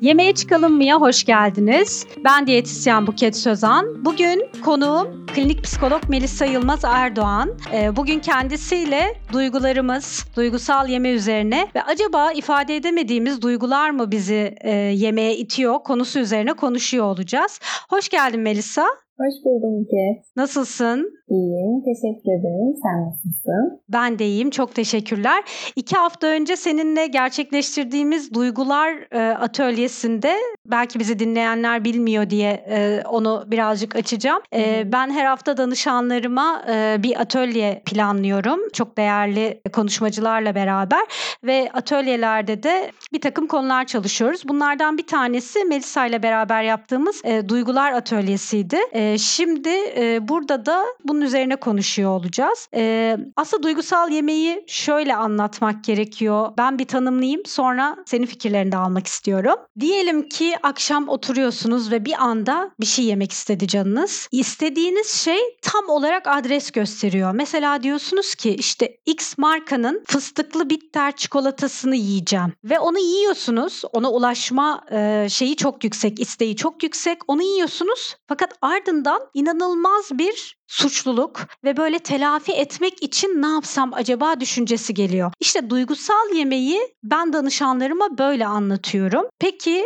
Yemeğe çıkalım mıya hoş geldiniz. Ben diyetisyen Buket Sözan. Bugün konuğum klinik psikolog Melisa Yılmaz Erdoğan. Ee, bugün kendisiyle duygularımız, duygusal yeme üzerine ve acaba ifade edemediğimiz duygular mı bizi e, yemeğe itiyor konusu üzerine konuşuyor olacağız. Hoş geldin Melisa. Hoş buldum Buket. Nasılsın? İyiyim, teşekkür ederim. Sen nasılsın? Ben de iyiyim, çok teşekkürler. İki hafta önce seninle gerçekleştirdiğimiz Duygular e, Atölyesi'nde belki bizi dinleyenler bilmiyor diye e, onu birazcık açacağım. E, ben her hafta danışanlarıma e, bir atölye planlıyorum. Çok değerli konuşmacılarla beraber ve atölyelerde de bir takım konular çalışıyoruz. Bunlardan bir tanesi Melisa ile beraber yaptığımız e, Duygular Atölyesi'ydi. E, şimdi e, burada da bunu bunun üzerine konuşuyor olacağız. Ee, aslında duygusal yemeği şöyle anlatmak gerekiyor. Ben bir tanımlayayım sonra senin fikirlerini de almak istiyorum. Diyelim ki akşam oturuyorsunuz ve bir anda bir şey yemek istedi canınız. İstediğiniz şey tam olarak adres gösteriyor. Mesela diyorsunuz ki işte X markanın fıstıklı bitter çikolatasını yiyeceğim ve onu yiyorsunuz. Ona ulaşma e, şeyi çok yüksek, isteği çok yüksek. Onu yiyorsunuz fakat ardından inanılmaz bir suçluluk ve böyle telafi etmek için ne yapsam acaba düşüncesi geliyor. İşte duygusal yemeği ben danışanlarıma böyle anlatıyorum. Peki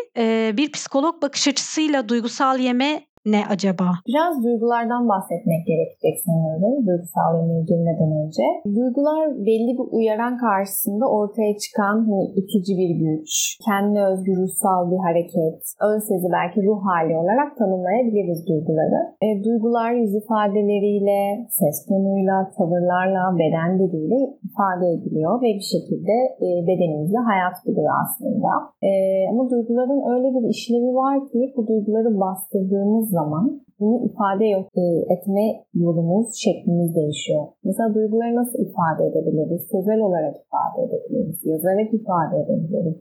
bir psikolog bakış açısıyla duygusal yeme ne acaba? Biraz duygulardan bahsetmek gerekecek sanıyorum duygusal yemeğe girmeden önce. Duygular belli bir uyaran karşısında ortaya çıkan hani, itici bir güç, kendine özgü ruhsal bir hareket, ön sezi belki ruh hali olarak tanımlayabiliriz duyguları. E, duygular yüz ifadeleriyle, ses tonuyla, tavırlarla, beden diliyle ifade ediliyor ve bir şekilde e, bedenimizde hayat buluyor aslında. E, ama duyguların öyle bir işlevi var ki bu duyguları bastırdığımız zaman bunu ifade e, etme yolumuz, şeklimiz değişiyor. Mesela duyguları nasıl ifade edebiliriz? Sözel olarak ifade edebiliriz, yazarak ifade edebiliriz,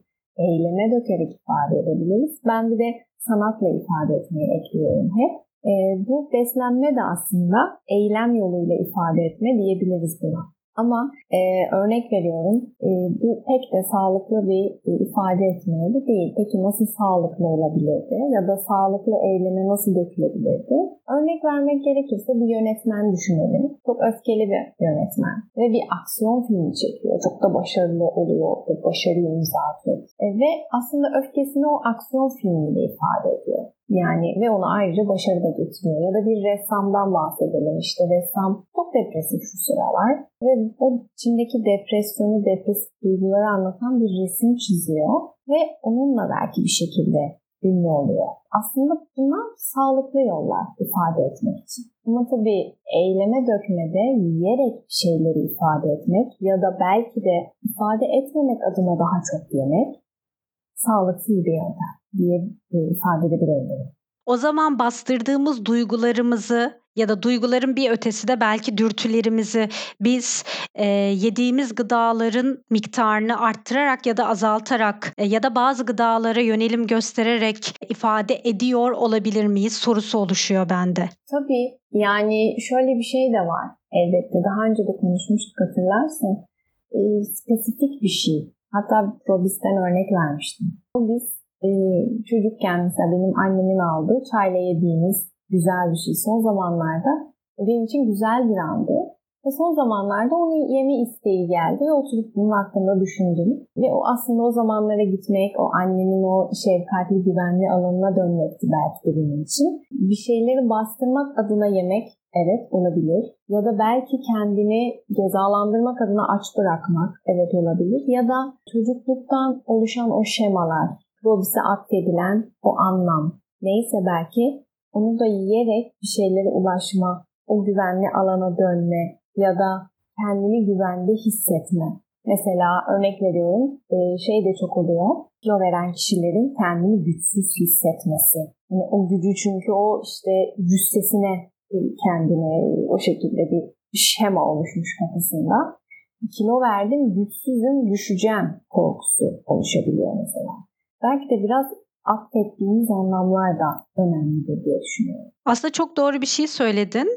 eyleme dökerek ifade edebiliriz. Ben bir de sanatla ifade etmeyi ekliyorum hep. E, bu beslenme de aslında eylem yoluyla ifade etme diyebiliriz buna. Ama e, örnek veriyorum e, bu pek de sağlıklı bir e, ifade etmeyeli değil. Peki nasıl sağlıklı olabilirdi ya da sağlıklı eyleme nasıl dökülebilirdi? Örnek vermek gerekirse bir yönetmen düşünelim. Çok öfkeli bir yönetmen ve bir aksiyon filmi çekiyor. Çok da başarılı oluyor. Başarı imza. E, ve aslında öfkesini o aksiyon filmiyle ifade ediyor. Yani ve onu ayrıca başarı da getiriyor. Ya da bir ressamdan bahsedelim. İşte ressam çok depresif şu sıralar ve o içindeki depresyonu, depresif duyguları anlatan bir resim çiziyor ve onunla belki bir şekilde ünlü oluyor. Aslında bunlar sağlıklı yollar ifade etmek için. Ama tabii eyleme dökmede yiyerek bir şeyleri ifade etmek ya da belki de ifade etmemek adına daha çok yemek sağlıksız bir yöntem diye e, ifade edebilirim. O zaman bastırdığımız duygularımızı ya da duyguların bir ötesi de belki dürtülerimizi biz e, yediğimiz gıdaların miktarını arttırarak ya da azaltarak e, ya da bazı gıdalara yönelim göstererek ifade ediyor olabilir miyiz sorusu oluşuyor bende. Tabii yani şöyle bir şey de var elbette daha önce de konuşmuştuk hatırlarsın e, spesifik bir şey hatta Probis'ten örnek vermiştim. Probis e, çocukken mesela benim annemin aldığı çayla yediğimiz güzel bir şey. Son zamanlarda benim için güzel bir andı. Ve son zamanlarda onu yeme isteği geldi ve oturup bunun hakkında düşündüm. Ve o aslında o zamanlara gitmek, o annenin o şefkatli, güvenli alanına dönmekti belki benim için. Bir şeyleri bastırmak adına yemek evet olabilir. Ya da belki kendini cezalandırmak adına aç bırakmak evet olabilir. Ya da çocukluktan oluşan o şemalar, Robis'e atfedilen o anlam neyse belki onu da yiyerek bir şeylere ulaşma, o güvenli alana dönme ya da kendini güvende hissetme. Mesela örnek veriyorum e, şey de çok oluyor. Kilo veren kişilerin kendini güçsüz hissetmesi. Yani o gücü çünkü o işte cüssesine kendine o şekilde bir şema oluşmuş kafasında. Kilo verdim, güçsüzüm, düşeceğim korkusu oluşabiliyor mesela belki de biraz affettiğimiz anlamlar da önemlidir diye düşünüyorum. Aslında çok doğru bir şey söyledin.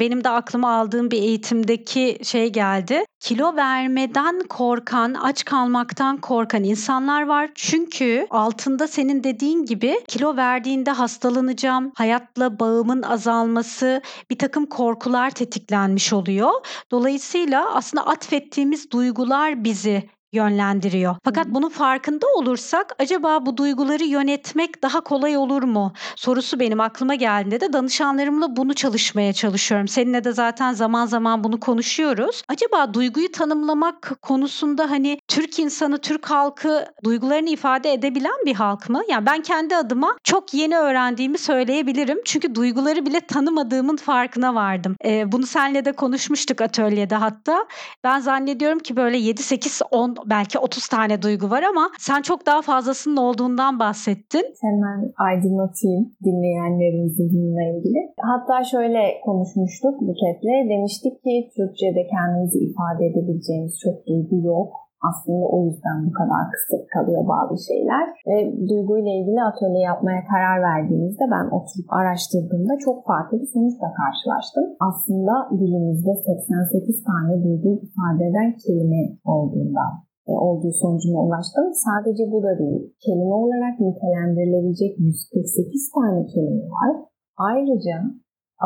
Benim de aklıma aldığım bir eğitimdeki şey geldi. Kilo vermeden korkan, aç kalmaktan korkan insanlar var. Çünkü altında senin dediğin gibi kilo verdiğinde hastalanacağım, hayatla bağımın azalması, bir takım korkular tetiklenmiş oluyor. Dolayısıyla aslında atfettiğimiz duygular bizi yönlendiriyor. Fakat bunun farkında olursak acaba bu duyguları yönetmek daha kolay olur mu? Sorusu benim aklıma geldiğinde de danışanlarımla bunu çalışmaya çalışıyorum. Seninle de zaten zaman zaman bunu konuşuyoruz. Acaba duyguyu tanımlamak konusunda hani Türk insanı, Türk halkı duygularını ifade edebilen bir halk mı? Yani ben kendi adıma çok yeni öğrendiğimi söyleyebilirim. Çünkü duyguları bile tanımadığımın farkına vardım. Ee, bunu seninle de konuşmuştuk atölyede hatta. Ben zannediyorum ki böyle 7 8 10 belki 30 tane duygu var ama sen çok daha fazlasının olduğundan bahsettin. Hemen aydınlatayım dinleyenlerimizi bununla ilgili. Hatta şöyle konuşmuştuk Buket'le. Demiştik ki Türkçe'de kendimizi ifade edebileceğimiz çok duygu yok. Aslında o yüzden bu kadar kısıt kalıyor bazı şeyler. Ve duyguyla ilgili atölye yapmaya karar verdiğimizde ben oturup araştırdığımda çok farklı bir sonuçla karşılaştım. Aslında dilimizde 88 tane duygu ifade eden kelime olduğundan olduğu sonucuna ulaştım. Sadece bu da değil. Kelime olarak nitelendirilebilecek 148 tane kelime var. Ayrıca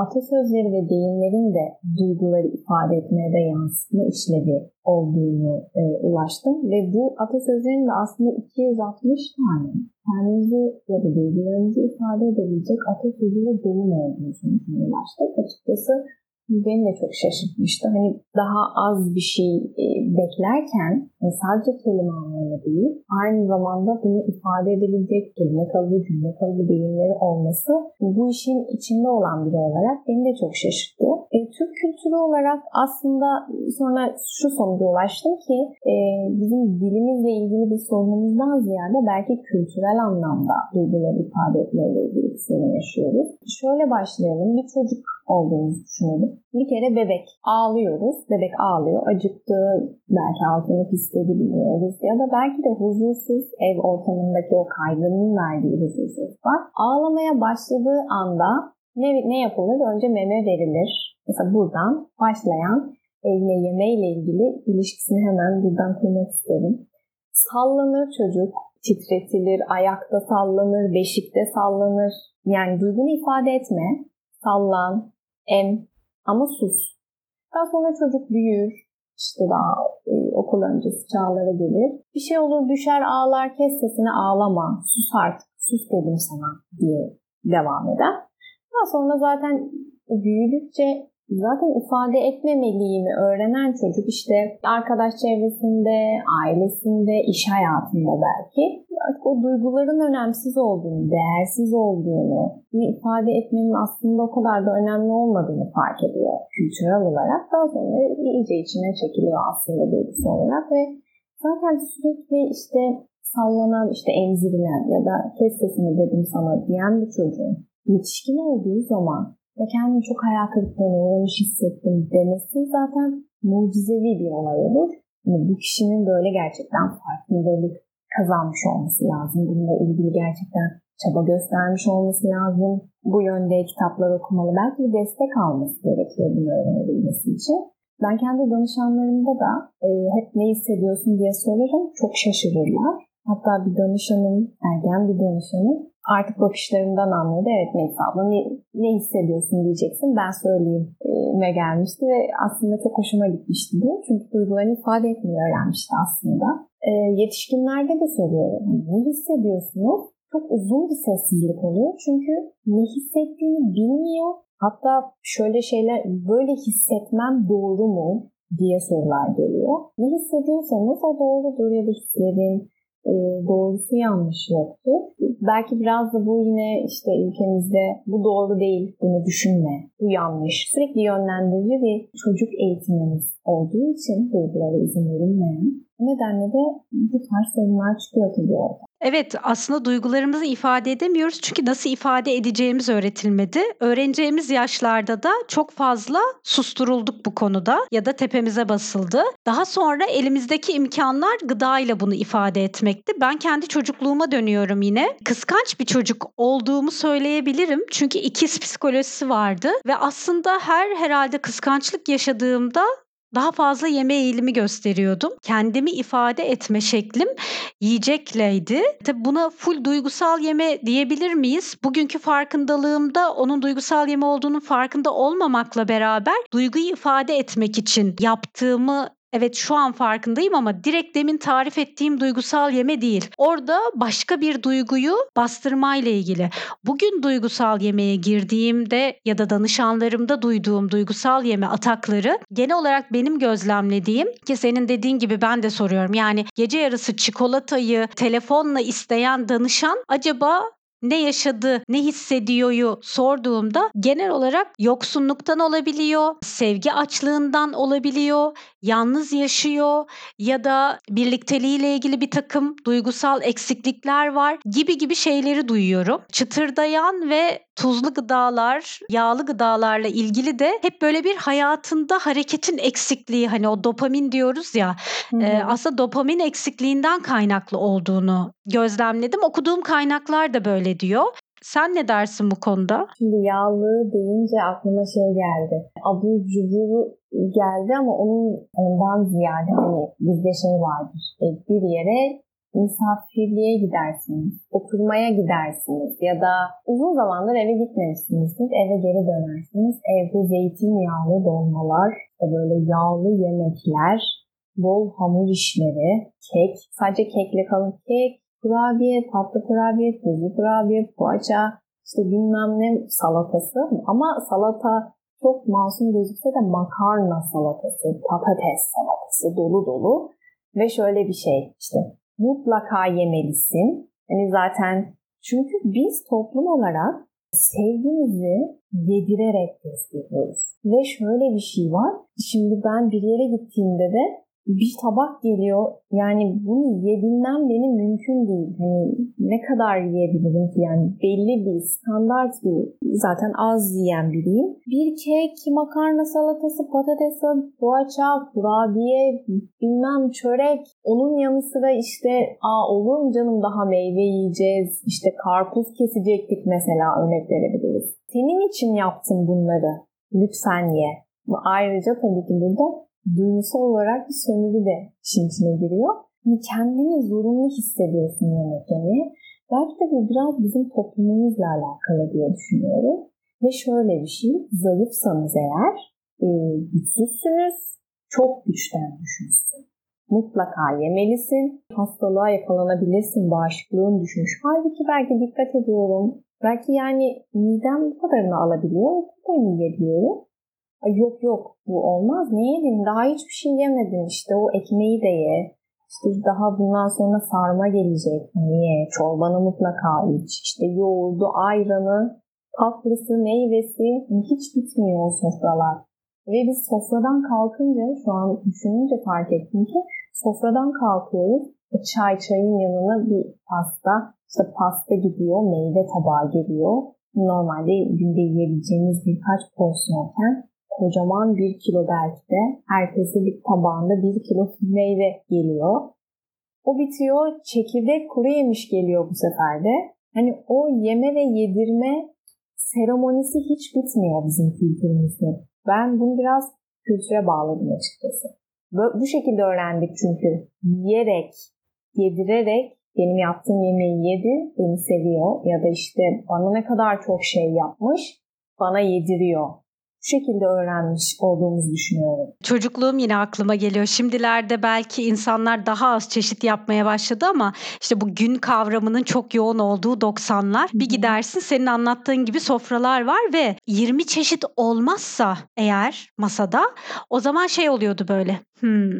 atasözleri ve deyimlerin de duyguları ifade etmeye de yansıtma işlevi olduğunu e, ulaştım. Ve bu atasözlerin de aslında 260 tane kendimizi ya da duygularımızı ifade edebilecek atasözü ve deyim olduğunu sonucuna ulaştık. Açıkçası beni de çok şaşırtmıştı. Hani daha az bir şey e, beklerken yani sadece kelime anlamı değil, aynı zamanda bunu ifade edebilecek kelime kalıbı, cümle kalıbı deyimleri olması bu işin içinde olan biri olarak beni de çok şaşırttı. E, Türk kültürü olarak aslında sonra şu sonuca ulaştım ki e, bizim dilimizle ilgili bir sorunumuzdan ziyade belki kültürel anlamda duyguları ifade etmeyle ilgili bir sorun yaşıyoruz. Şöyle başlayalım. Bir çocuk olduğumuzu düşünelim. Bir kere bebek ağlıyoruz. Bebek ağlıyor. Acıktı. Belki altını pisledi bilmiyoruz. Ya da belki de huzursuz ev ortamındaki o kaygının verdiği huzursuz var. Ağlamaya başladığı anda ne, ne yapılır? Önce meme verilir. Mesela buradan başlayan eline yemeğiyle ilgili ilişkisini hemen buradan kurmak isterim. Sallanır çocuk, titretilir, ayakta sallanır, beşikte sallanır. Yani duygunu ifade etme, sallan, em ama sus. Daha sonra çocuk büyür, işte daha e, okul öncesi çağlara gelir. Bir şey olur düşer ağlar kes sesini ağlama sus artık sus dedim sana diye devam eder. Daha sonra zaten büyüdükçe zaten ifade etmemeliyimi öğrenen çocuk işte arkadaş çevresinde, ailesinde, iş hayatında belki artık o duyguların önemsiz olduğunu, değersiz olduğunu, bunu ifade etmenin aslında o kadar da önemli olmadığını fark ediyor kültürel olarak. Daha sonra iyice içine çekiliyor aslında duygusu olarak ve zaten sürekli işte sallanan, işte emzirilen ya da kes sesini dedim sana diyen bir çocuğun yetişkin olduğu zaman ve kendimi çok hayal kırıklığına uğramış hissettim demesi zaten mucizevi bir olay olur. Yani bu kişinin böyle gerçekten farkındalık kazanmış olması lazım. Bununla ilgili gerçekten çaba göstermiş olması lazım. Bu yönde kitaplar okumalı. Belki bir destek alması gerekiyor bunu öğrenebilmesi için. Ben kendi danışanlarımda da e, hep ne hissediyorsun diye sorarım. Çok şaşırırlar. Hatta bir danışanım, ergen bir danışanım artık bakışlarımdan anladı. Evet Melisa abla ne, ne hissediyorsun diyeceksin. Ben söyleyeyim e, gelmişti ve aslında çok hoşuma gitmişti bu. Çünkü duygularını ifade etmeyi öğrenmişti aslında. E, yetişkinlerde de soruyorum. Ne hissediyorsunuz? Çok uzun bir sessizlik oluyor. Çünkü ne hissettiğini bilmiyor. Hatta şöyle şeyler, böyle hissetmem doğru mu diye sorular geliyor. Ne hissediyorsanız o doğrudur ya da hislerin, doğrusu yanlış yoktu. Belki biraz da bu yine işte ülkemizde bu doğru değil, bunu düşünme, bu yanlış. Sürekli yönlendirici bir çocuk eğitimimiz olduğu için duygulara izin verilmeyen. Nedenle de bu tarz sorunlar çıkıyor tabii orada. Evet, aslında duygularımızı ifade edemiyoruz çünkü nasıl ifade edeceğimiz öğretilmedi. Öğreneceğimiz yaşlarda da çok fazla susturulduk bu konuda ya da tepemize basıldı. Daha sonra elimizdeki imkanlar gıdayla bunu ifade etmekti. Ben kendi çocukluğuma dönüyorum yine. Kıskanç bir çocuk olduğumu söyleyebilirim. Çünkü ikiz psikolojisi vardı ve aslında her herhalde kıskançlık yaşadığımda daha fazla yeme eğilimi gösteriyordum. Kendimi ifade etme şeklim yiyecekleydi. Tabi buna full duygusal yeme diyebilir miyiz? Bugünkü farkındalığımda onun duygusal yeme olduğunun farkında olmamakla beraber duyguyu ifade etmek için yaptığımı Evet şu an farkındayım ama direkt demin tarif ettiğim duygusal yeme değil. Orada başka bir duyguyu bastırmayla ilgili. Bugün duygusal yemeğe girdiğimde ya da danışanlarımda duyduğum duygusal yeme atakları genel olarak benim gözlemlediğim ki senin dediğin gibi ben de soruyorum. Yani gece yarısı çikolatayı telefonla isteyen danışan acaba ne yaşadı, ne hissediyoryu sorduğumda genel olarak yoksunluktan olabiliyor, sevgi açlığından olabiliyor, yalnız yaşıyor ya da birlikteliğiyle ilgili bir takım duygusal eksiklikler var gibi gibi şeyleri duyuyorum. Çıtırdayan ve tuzlu gıdalar, yağlı gıdalarla ilgili de hep böyle bir hayatında hareketin eksikliği hani o dopamin diyoruz ya e, aslında dopamin eksikliğinden kaynaklı olduğunu gözlemledim. Okuduğum kaynaklar da böyle diyor. Sen ne dersin bu konuda? Şimdi yağlı deyince aklıma şey geldi. Abur cubur geldi ama onun ondan ziyade hani bizde şey vardır. E, bir yere misafirliğe gidersiniz, oturmaya gidersiniz ya da uzun zamandır eve gitmemişsinizdir, eve geri dönersiniz. Evde zeytinyağlı dolmalar, böyle yağlı yemekler, bol hamur işleri, kek, sadece kekle kalın. Kek, kurabiye, tatlı kurabiye, tuzlu kurabiye, poğaça, işte bilmem ne salatası. Ama salata çok masum gözükse de makarna salatası, patates salatası dolu dolu. Ve şöyle bir şey işte mutlaka yemelisin. Hani zaten çünkü biz toplum olarak sevgimizi yedirerek gösteriyoruz. Ve şöyle bir şey var. Şimdi ben bir yere gittiğimde de bir tabak geliyor. Yani bunu yiyebilmem benim mümkün değil. Hani ne kadar yiyebilirim ki? Yani belli bir standart bir zaten az yiyen biriyim. Bir kek, makarna salatası, patates, poğaça, kurabiye, bilmem çörek. Onun yanı sıra işte aa olur mu canım daha meyve yiyeceğiz. İşte karpuz kesecektik mesela örnek verebiliriz. Senin için yaptım bunları. Lütfen ye. Ayrıca tabii ki burada duygusal olarak bir sömürü de işin içine giriyor. Yani kendini zorunlu hissediyorsun yemek yemeye. Belki de bu biraz bizim toplumumuzla alakalı diye düşünüyorum. Ve şöyle bir şey, zayıfsanız eğer, e, güçsüzsünüz, çok güçten düşmüşsün. Mutlaka yemelisin, hastalığa yakalanabilirsin, bağışıklığın düşmüş. Halbuki belki dikkat ediyorum, belki yani midem bu kadarını alabiliyor, bu kadarını yiyebiliyorum. Ay yok yok bu olmaz. Ne yedin? Daha hiçbir şey yemedin. İşte o ekmeği de ye. İşte daha bundan sonra sarma gelecek. Niye? Çorbanı mutlaka iç. İşte yoğurdu, ayranı, tatlısı, meyvesi hiç bitmiyor o sofralar. Ve biz sofradan kalkınca şu an düşününce fark ettim ki sofradan kalkıyoruz. Çay çayın yanına bir pasta. İşte pasta gidiyor, meyve tabağı geliyor. Normalde günde yiyebileceğimiz birkaç porsiyonken kocaman bir kilo belki de herkesin bir tabağında bir kilo meyve geliyor. O bitiyor, çekirdek kuru yemiş geliyor bu sefer de. Hani o yeme ve yedirme seremonisi hiç bitmiyor bizim kültürümüzde. Ben bunu biraz kültüre bağladım açıkçası. Bu şekilde öğrendik çünkü. Yiyerek, yedirerek benim yaptığım yemeği yedi, beni seviyor ya da işte bana ne kadar çok şey yapmış, bana yediriyor bu şekilde öğrenmiş olduğumuzu düşünüyorum. Çocukluğum yine aklıma geliyor. Şimdilerde belki insanlar daha az çeşit yapmaya başladı ama işte bu gün kavramının çok yoğun olduğu 90'lar. Bir gidersin senin anlattığın gibi sofralar var ve 20 çeşit olmazsa eğer masada o zaman şey oluyordu böyle. Hmm,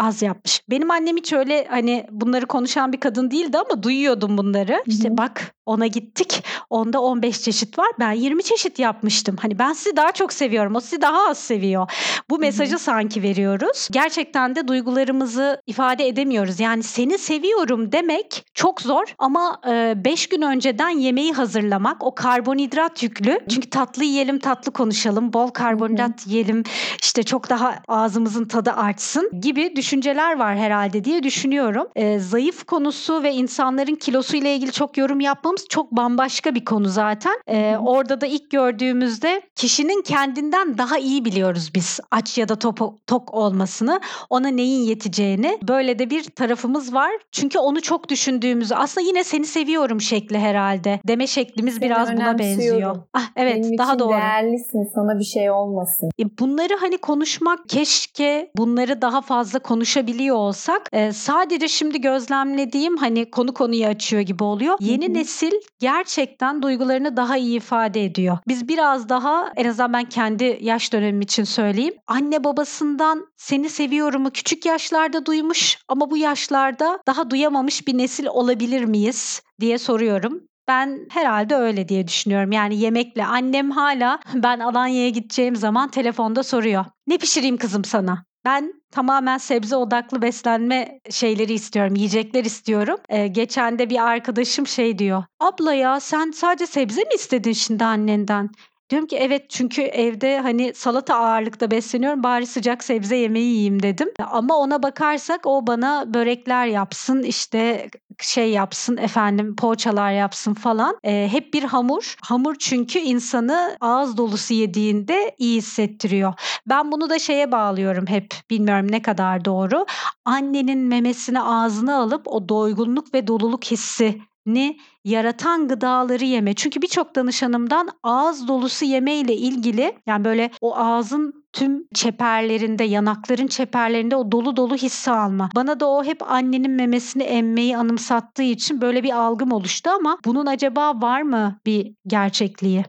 az yapmış. Benim annem hiç öyle hani bunları konuşan bir kadın değildi ama duyuyordum bunları. İşte Hı-hı. bak ona gittik. Onda 15 çeşit var. Ben 20 çeşit yapmıştım. Hani ben sizi daha çok seviyorum. O sizi daha az seviyor. Bu mesajı Hı-hı. sanki veriyoruz. Gerçekten de duygularımızı ifade edemiyoruz. Yani seni seviyorum demek çok zor ama 5 e, gün önceden yemeği hazırlamak o karbonhidrat yüklü. Çünkü tatlı yiyelim, tatlı konuşalım, bol karbonhidrat Hı-hı. yiyelim. İşte çok daha ağzımızın tadı artsın gibi düşünceler var herhalde diye düşünüyorum. E, zayıf konusu ve insanların kilosu ile ilgili çok yorum yapmamız çok bambaşka bir konu zaten. E, orada da ilk gördüğümüzde kişinin kendinden daha iyi biliyoruz biz aç ya da top, tok olmasını, ona neyin yeteceğini. Böyle de bir tarafımız var. Çünkü onu çok düşündüğümüzü aslında yine seni seviyorum şekli herhalde. Deme şeklimiz seni biraz buna benziyor. Ah evet Benim daha doğru. değerlisin sana bir şey olmasın. E, bunları hani konuşmak keşke bunları daha fazla konuşabiliyor olsak. E, sadece şimdi gözlemlediğim hani konu konuyu açıyor gibi oluyor. Yeni Hı-hı. nesil gerçekten duygularını daha iyi ifade ediyor. Biz biraz daha en azından ben kendi yaş dönemim için söyleyeyim. Anne babasından seni seviyorumu küçük yaşlarda duymuş ama bu yaşlarda daha duyamamış bir nesil olabilir miyiz diye soruyorum. Ben herhalde öyle diye düşünüyorum. Yani yemekle annem hala ben Alanya'ya gideceğim zaman telefonda soruyor. Ne pişireyim kızım sana? Ben tamamen sebze odaklı beslenme şeyleri istiyorum, yiyecekler istiyorum. Ee, geçen de bir arkadaşım şey diyor. Abla ya sen sadece sebze mi istedin şimdi annenden? Diyorum ki evet çünkü evde hani salata ağırlıkta besleniyorum bari sıcak sebze yemeği yiyeyim dedim. Ama ona bakarsak o bana börekler yapsın işte şey yapsın efendim poğaçalar yapsın falan. E, hep bir hamur. Hamur çünkü insanı ağız dolusu yediğinde iyi hissettiriyor. Ben bunu da şeye bağlıyorum hep bilmiyorum ne kadar doğru. Annenin memesini ağzına alıp o doygunluk ve doluluk hissi ni yaratan gıdaları yeme. Çünkü birçok danışanımdan ağız dolusu yeme ile ilgili yani böyle o ağzın tüm çeperlerinde, yanakların çeperlerinde o dolu dolu hissi alma. Bana da o hep annenin memesini emmeyi anımsattığı için böyle bir algım oluştu ama bunun acaba var mı bir gerçekliği?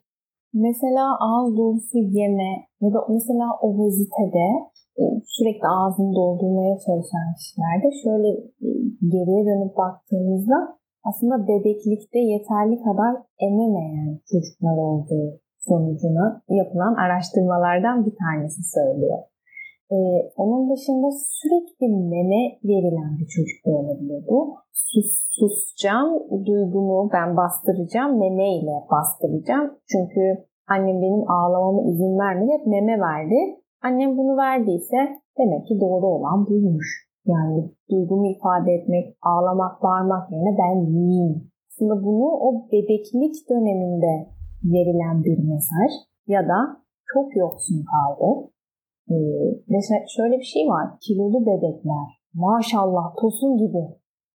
Mesela ağız dolusu yeme ya da mesela obezitede e, sürekli ağzını doldurmaya çalışan kişilerde şöyle e, geriye dönüp baktığımızda aslında bebeklikte yeterli kadar ememeyen çocuklar olduğu sonucuna yapılan araştırmalardan bir tanesi söylüyor. Ee, onun dışında sürekli meme verilen bir çocuk da olabilir bu. Sus, susacağım, duygumu ben bastıracağım, meme ile bastıracağım. Çünkü annem benim ağlamama izin vermedi, hep meme verdi. Annem bunu verdiyse demek ki doğru olan buymuş. Yani duygumu ifade etmek, ağlamak, bağırmak yerine ben yiyeyim. Aslında bunu o bebeklik döneminde verilen bir mesaj ya da çok yoksun kaldı. Ee, mesela şöyle bir şey var. Kilolu bebekler. Maşallah tosun gibi.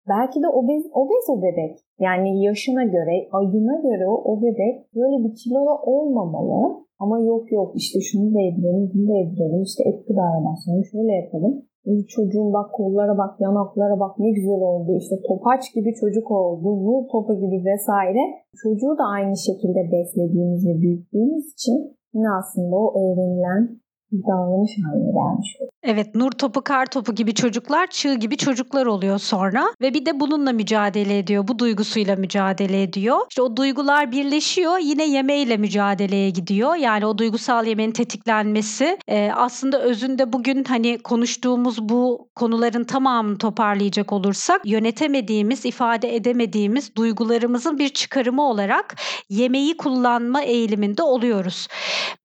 Belki de obez, obez o bebek. Yani yaşına göre, ayına göre o bebek böyle bir kilolu olmamalı. Ama yok yok işte şunu da yedirelim, bunu da yedirelim, işte et gıdaya başlayalım, şöyle yapalım çocuğun bak kollara bak, yanaklara bak ne güzel oldu. İşte topaç gibi çocuk oldu, bu topa gibi vesaire. Çocuğu da aynı şekilde beslediğimiz ve büyüttüğümüz için yine aslında o öğrenilen davranış haline gelmiş. Evet nur topu kar topu gibi çocuklar çığ gibi çocuklar oluyor sonra ve bir de bununla mücadele ediyor. Bu duygusuyla mücadele ediyor. İşte o duygular birleşiyor yine yemeğiyle mücadeleye gidiyor. Yani o duygusal yemeğin tetiklenmesi e, aslında özünde bugün hani konuştuğumuz bu konuların tamamını toparlayacak olursak yönetemediğimiz, ifade edemediğimiz duygularımızın bir çıkarımı olarak yemeği kullanma eğiliminde oluyoruz.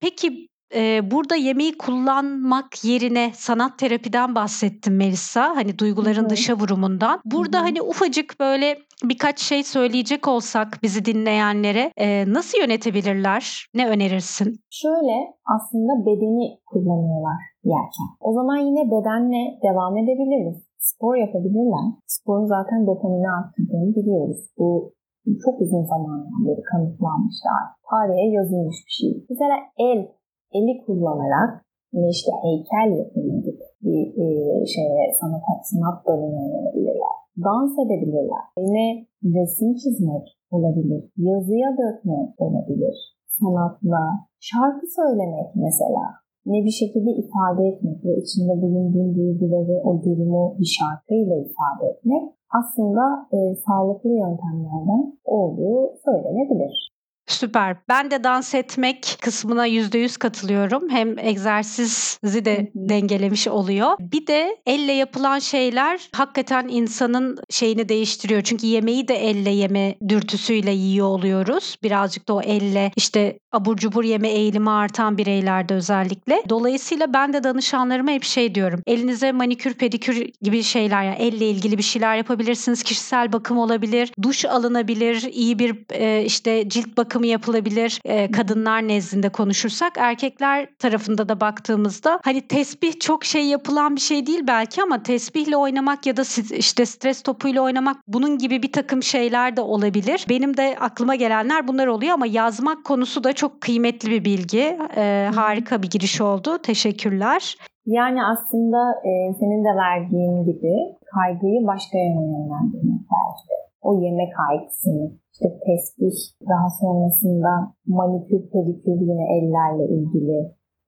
Peki Eee, burada yemeği kullanmak yerine sanat terapiden bahsettin Melisa. Hani duyguların hı. dışa vurumundan. Burada hı. hani ufacık böyle birkaç şey söyleyecek olsak bizi dinleyenlere eee, nasıl yönetebilirler? Ne önerirsin? Şöyle aslında bedeni kullanıyorlar yerken. O zaman yine bedenle devam edebiliriz. Spor yapabilirler. Sporun zaten dopamini arttırdığını biliyoruz. Bu çok uzun zamandan beri kanıtlanmışlar. Tarihe yazılmış bir şey. Mesela el eli kullanarak yine işte heykel yapımı gibi bir e, şeye, sanat, sanat dalına yönelebilirler. Dans edebilirler. Yine resim çizmek olabilir. Yazıya dökmek olabilir. Sanatla. Şarkı söylemek mesela. ne bir şekilde ifade etmek ve içinde bulunduğun duyguları, o durumu bir şarkıyla ifade etmek aslında e, sağlıklı yöntemlerden olduğu söylenebilir. Süper. Ben de dans etmek kısmına %100 katılıyorum. Hem egzersizi de dengelemiş oluyor. Bir de elle yapılan şeyler hakikaten insanın şeyini değiştiriyor. Çünkü yemeği de elle yeme dürtüsüyle yiyor oluyoruz. Birazcık da o elle işte abur cubur yeme eğilimi artan bireylerde özellikle. Dolayısıyla ben de danışanlarıma hep şey diyorum. Elinize manikür, pedikür gibi şeyler yani elle ilgili bir şeyler yapabilirsiniz. Kişisel bakım olabilir, duş alınabilir, iyi bir e, işte cilt bakımı yapılabilir. E, kadınlar nezdinde konuşursak erkekler tarafında da baktığımızda hani tesbih çok şey yapılan bir şey değil belki ama tesbihle oynamak ya da işte stres topuyla oynamak bunun gibi bir takım şeyler de olabilir. Benim de aklıma gelenler bunlar oluyor ama yazmak konusu da çok kıymetli bir bilgi. Ee, harika bir giriş oldu. Teşekkürler. Yani aslında e, senin de verdiğin gibi kaygıyı başka yöne yönlendirmek belki. O yemek kaygısını, işte tesbih, daha sonrasında manikür, pedikür yine ellerle ilgili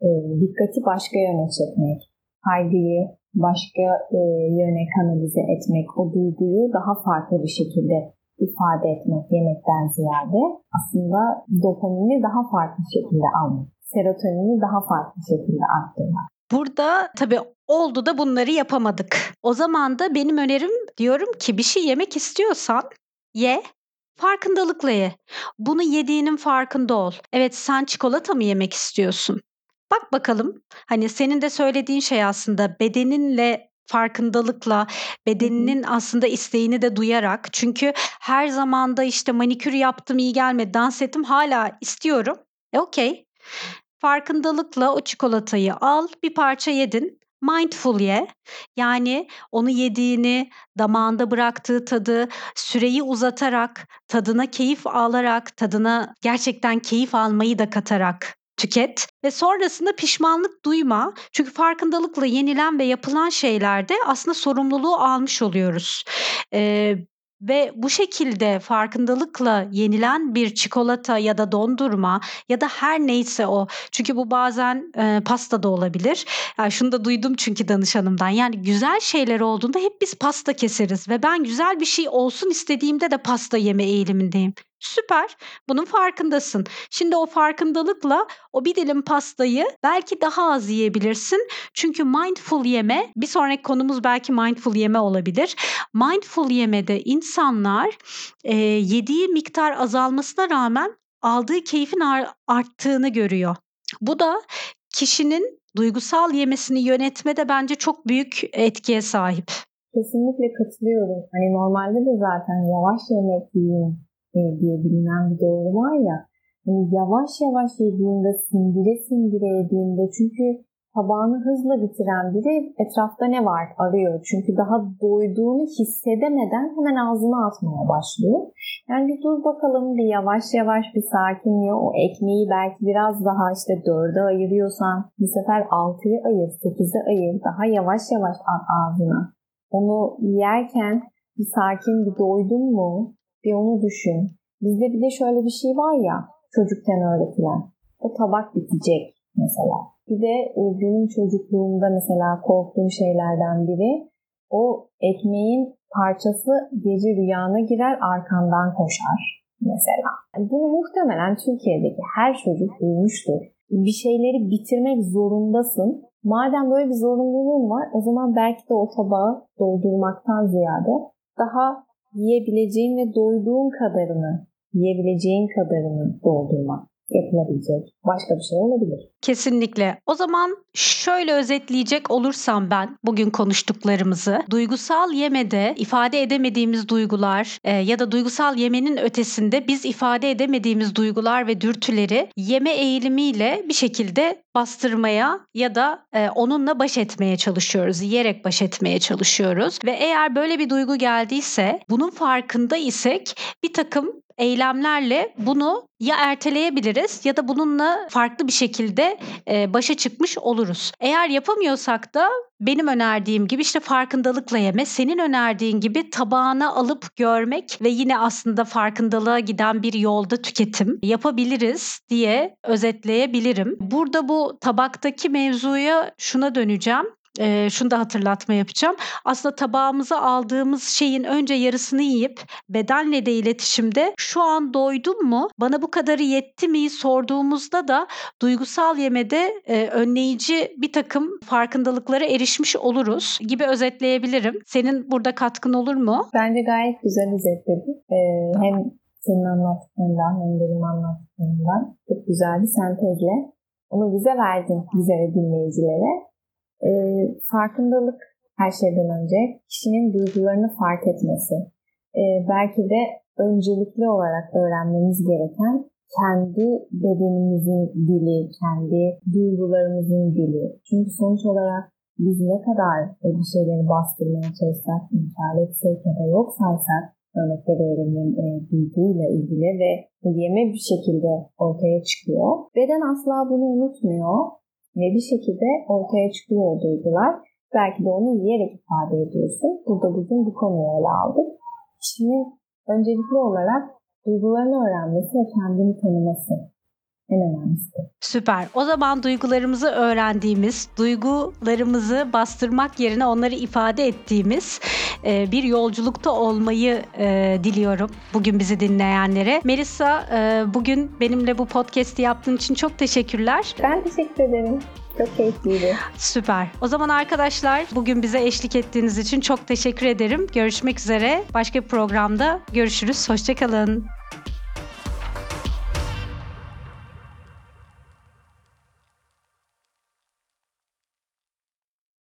e, dikkati başka yöne çekmek, kaygıyı başka e, yöne kanalize etmek, o duyguyu daha farklı bir şekilde ifade etmek yemekten ziyade aslında dopamini daha farklı şekilde almak, serotonini daha farklı şekilde arttırmak. Burada tabii oldu da bunları yapamadık. O zaman da benim önerim diyorum ki bir şey yemek istiyorsan ye, farkındalıkla ye. Bunu yediğinin farkında ol. Evet sen çikolata mı yemek istiyorsun? Bak bakalım hani senin de söylediğin şey aslında bedeninle farkındalıkla bedeninin aslında isteğini de duyarak çünkü her zamanda işte manikür yaptım iyi gelmedi dans ettim hala istiyorum. E okey. Farkındalıkla o çikolatayı al bir parça yedin mindful ye. Yani onu yediğini, damağında bıraktığı tadı süreyi uzatarak, tadına keyif alarak, tadına gerçekten keyif almayı da katarak tüket ve sonrasında pişmanlık duyma. Çünkü farkındalıkla yenilen ve yapılan şeylerde aslında sorumluluğu almış oluyoruz. Ee, ve bu şekilde farkındalıkla yenilen bir çikolata ya da dondurma ya da her neyse o. Çünkü bu bazen e, pasta da olabilir. Yani şunu da duydum çünkü danışanımdan. Yani güzel şeyler olduğunda hep biz pasta keseriz ve ben güzel bir şey olsun istediğimde de pasta yeme eğilimindeyim. Süper. Bunun farkındasın. Şimdi o farkındalıkla o bir dilim pastayı belki daha az yiyebilirsin. Çünkü mindful yeme, bir sonraki konumuz belki mindful yeme olabilir. Mindful yemede insanlar e, yediği miktar azalmasına rağmen aldığı keyfin arttığını görüyor. Bu da kişinin duygusal yemesini yönetmede bence çok büyük etkiye sahip. Kesinlikle katılıyorum. Hani normalde de zaten yavaş yemek e, diye bilinen bir doğru var ya. Yani yavaş yavaş yediğinde, sindire sindire yediğinde çünkü tabağını hızla bitiren biri etrafta ne var arıyor. Çünkü daha doyduğunu hissedemeden hemen ağzına atmaya başlıyor. Yani bir dur bakalım bir yavaş yavaş bir sakin ye. O ekmeği belki biraz daha işte dörde ayırıyorsan bu sefer altıya ayır, sekize ayır. Daha yavaş yavaş at ağzına. Onu yerken bir sakin bir doydun mu? Bir onu düşün. Bizde bir de şöyle bir şey var ya çocukken öğretilen. O tabak bitecek mesela. Bir de e, benim çocukluğumda mesela korktuğum şeylerden biri o ekmeğin parçası gece rüyana girer arkandan koşar mesela. Bunu muhtemelen Türkiye'deki her çocuk duymuştur. Bir şeyleri bitirmek zorundasın. Madem böyle bir zorunluluğun var o zaman belki de o tabağı doldurmaktan ziyade daha yiyebileceğin ve doyduğun kadarını, yiyebileceğin kadarını doldurmak yapılabilecek başka bir şey olabilir. Kesinlikle. O zaman şöyle özetleyecek olursam ben bugün konuştuklarımızı duygusal yemede ifade edemediğimiz duygular e, ya da duygusal yemenin ötesinde biz ifade edemediğimiz duygular ve dürtüleri yeme eğilimiyle bir şekilde bastırmaya ya da e, onunla baş etmeye çalışıyoruz. Yiyerek baş etmeye çalışıyoruz ve eğer böyle bir duygu geldiyse bunun farkında isek bir takım eylemlerle bunu ya erteleyebiliriz ya da bununla farklı bir şekilde e, başa çıkmış oluruz. Eğer yapamıyorsak da benim önerdiğim gibi işte farkındalıkla yeme, senin önerdiğin gibi tabağına alıp görmek ve yine aslında farkındalığa giden bir yolda tüketim yapabiliriz diye özetleyebilirim. Burada bu tabaktaki mevzuya şuna döneceğim e, şunu da hatırlatma yapacağım. Aslında tabağımıza aldığımız şeyin önce yarısını yiyip bedenle de iletişimde şu an doydum mu, bana bu kadarı yetti mi sorduğumuzda da duygusal yemede e, önleyici bir takım farkındalıklara erişmiş oluruz gibi özetleyebilirim. Senin burada katkın olur mu? Bence gayet güzel özetledin. Ee, hem senin anlattıklarından hem benim anlattıklarımdan çok güzel bir sentezle onu bize verdin bize ve dinleyicilere. E, farkındalık her şeyden önce kişinin duygularını fark etmesi. E, belki de öncelikli olarak öğrenmemiz gereken kendi bedenimizin dili, kendi duygularımızın dili. Çünkü sonuç olarak biz ne kadar bir şeyleri bastırmaya çalışsak, inkar etsek ya da yok saysak örnekte verelim e, duyguyla ilgili ve yeme bir şekilde ortaya çıkıyor. Beden asla bunu unutmuyor ve bir şekilde ortaya çıkıyor duygular. Belki de onu yiyerek ifade ediyorsun. Burada bugün bu konuyu ele aldık. Kişinin öncelikli olarak duygularını öğrenmesi ve kendini tanıması en önemlisi. Süper. O zaman duygularımızı öğrendiğimiz, duygularımızı bastırmak yerine onları ifade ettiğimiz e, bir yolculukta olmayı e, diliyorum bugün bizi dinleyenlere. Melisa e, bugün benimle bu podcast'i yaptığın için çok teşekkürler. Ben teşekkür ederim. Çok keyifliydi. Süper. O zaman arkadaşlar bugün bize eşlik ettiğiniz için çok teşekkür ederim. Görüşmek üzere. Başka bir programda görüşürüz. Hoşçakalın.